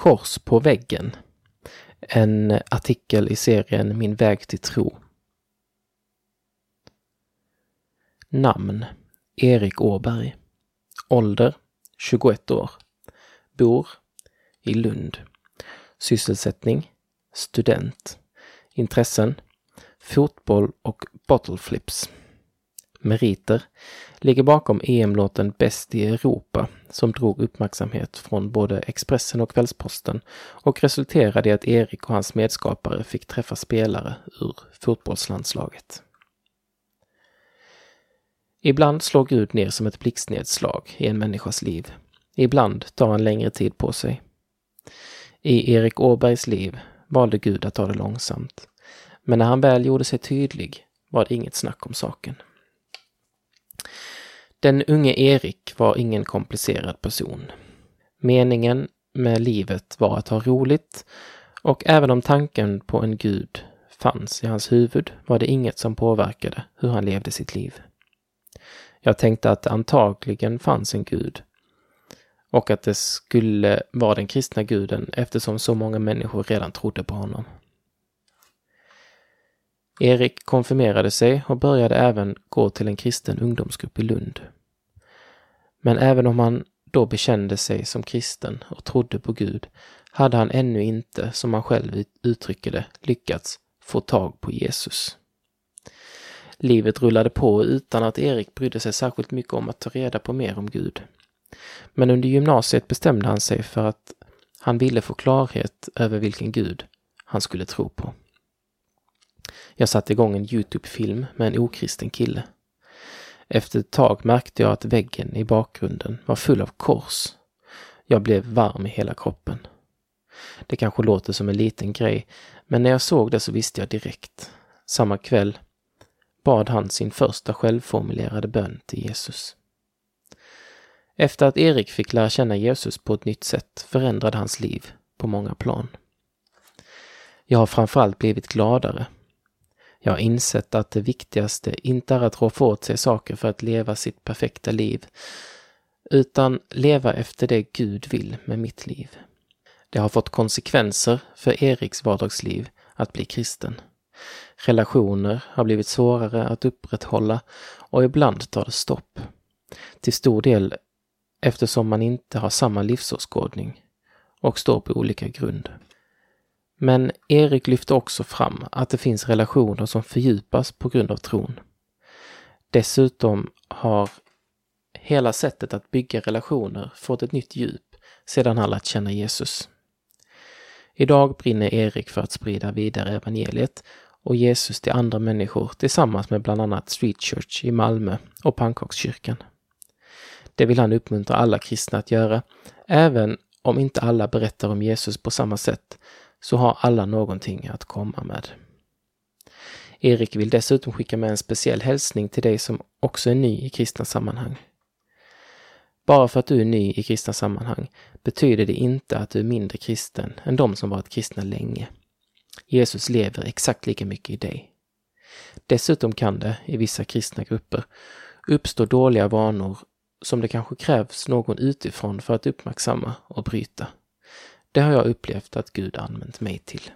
Kors på väggen. En artikel i serien Min väg till tro. Namn Erik Åberg. Ålder 21 år. Bor i Lund. Sysselsättning student. Intressen fotboll och bottleflips. Meriter ligger bakom EM-låten Bäst i Europa som drog uppmärksamhet från både Expressen och Kvällsposten och resulterade i att Erik och hans medskapare fick träffa spelare ur fotbollslandslaget. Ibland slår Gud ner som ett blixtnedslag i en människas liv. Ibland tar han längre tid på sig. I Erik Åbergs liv valde Gud att ta det långsamt. Men när han väl gjorde sig tydlig var det inget snack om saken. Den unge Erik var ingen komplicerad person. Meningen med livet var att ha roligt och även om tanken på en gud fanns i hans huvud var det inget som påverkade hur han levde sitt liv. Jag tänkte att det antagligen fanns en gud och att det skulle vara den kristna guden eftersom så många människor redan trodde på honom. Erik konfirmerade sig och började även gå till en kristen ungdomsgrupp i Lund. Men även om han då bekände sig som kristen och trodde på Gud hade han ännu inte, som han själv uttrycker det, lyckats få tag på Jesus. Livet rullade på utan att Erik brydde sig särskilt mycket om att ta reda på mer om Gud. Men under gymnasiet bestämde han sig för att han ville få klarhet över vilken Gud han skulle tro på. Jag satte igång en Youtube-film med en okristen kille. Efter ett tag märkte jag att väggen i bakgrunden var full av kors. Jag blev varm i hela kroppen. Det kanske låter som en liten grej, men när jag såg det så visste jag direkt. Samma kväll bad han sin första självformulerade bön till Jesus. Efter att Erik fick lära känna Jesus på ett nytt sätt förändrade hans liv på många plan. Jag har framförallt blivit gladare jag har insett att det viktigaste inte är att roffa åt sig saker för att leva sitt perfekta liv, utan leva efter det Gud vill med mitt liv. Det har fått konsekvenser för Eriks vardagsliv att bli kristen. Relationer har blivit svårare att upprätthålla och ibland tar det stopp. Till stor del eftersom man inte har samma livsåskådning och står på olika grund. Men Erik lyfter också fram att det finns relationer som fördjupas på grund av tron. Dessutom har hela sättet att bygga relationer fått ett nytt djup sedan han lärt känna Jesus. Idag brinner Erik för att sprida vidare evangeliet och Jesus till andra människor tillsammans med bland annat Street Church i Malmö och Pannkakskyrkan. Det vill han uppmuntra alla kristna att göra, även om inte alla berättar om Jesus på samma sätt så har alla någonting att komma med. Erik vill dessutom skicka med en speciell hälsning till dig som också är ny i kristna sammanhang. Bara för att du är ny i kristna sammanhang betyder det inte att du är mindre kristen än de som varit kristna länge. Jesus lever exakt lika mycket i dig. Dessutom kan det, i vissa kristna grupper, uppstå dåliga vanor som det kanske krävs någon utifrån för att uppmärksamma och bryta. Det har jag upplevt att Gud använt mig till.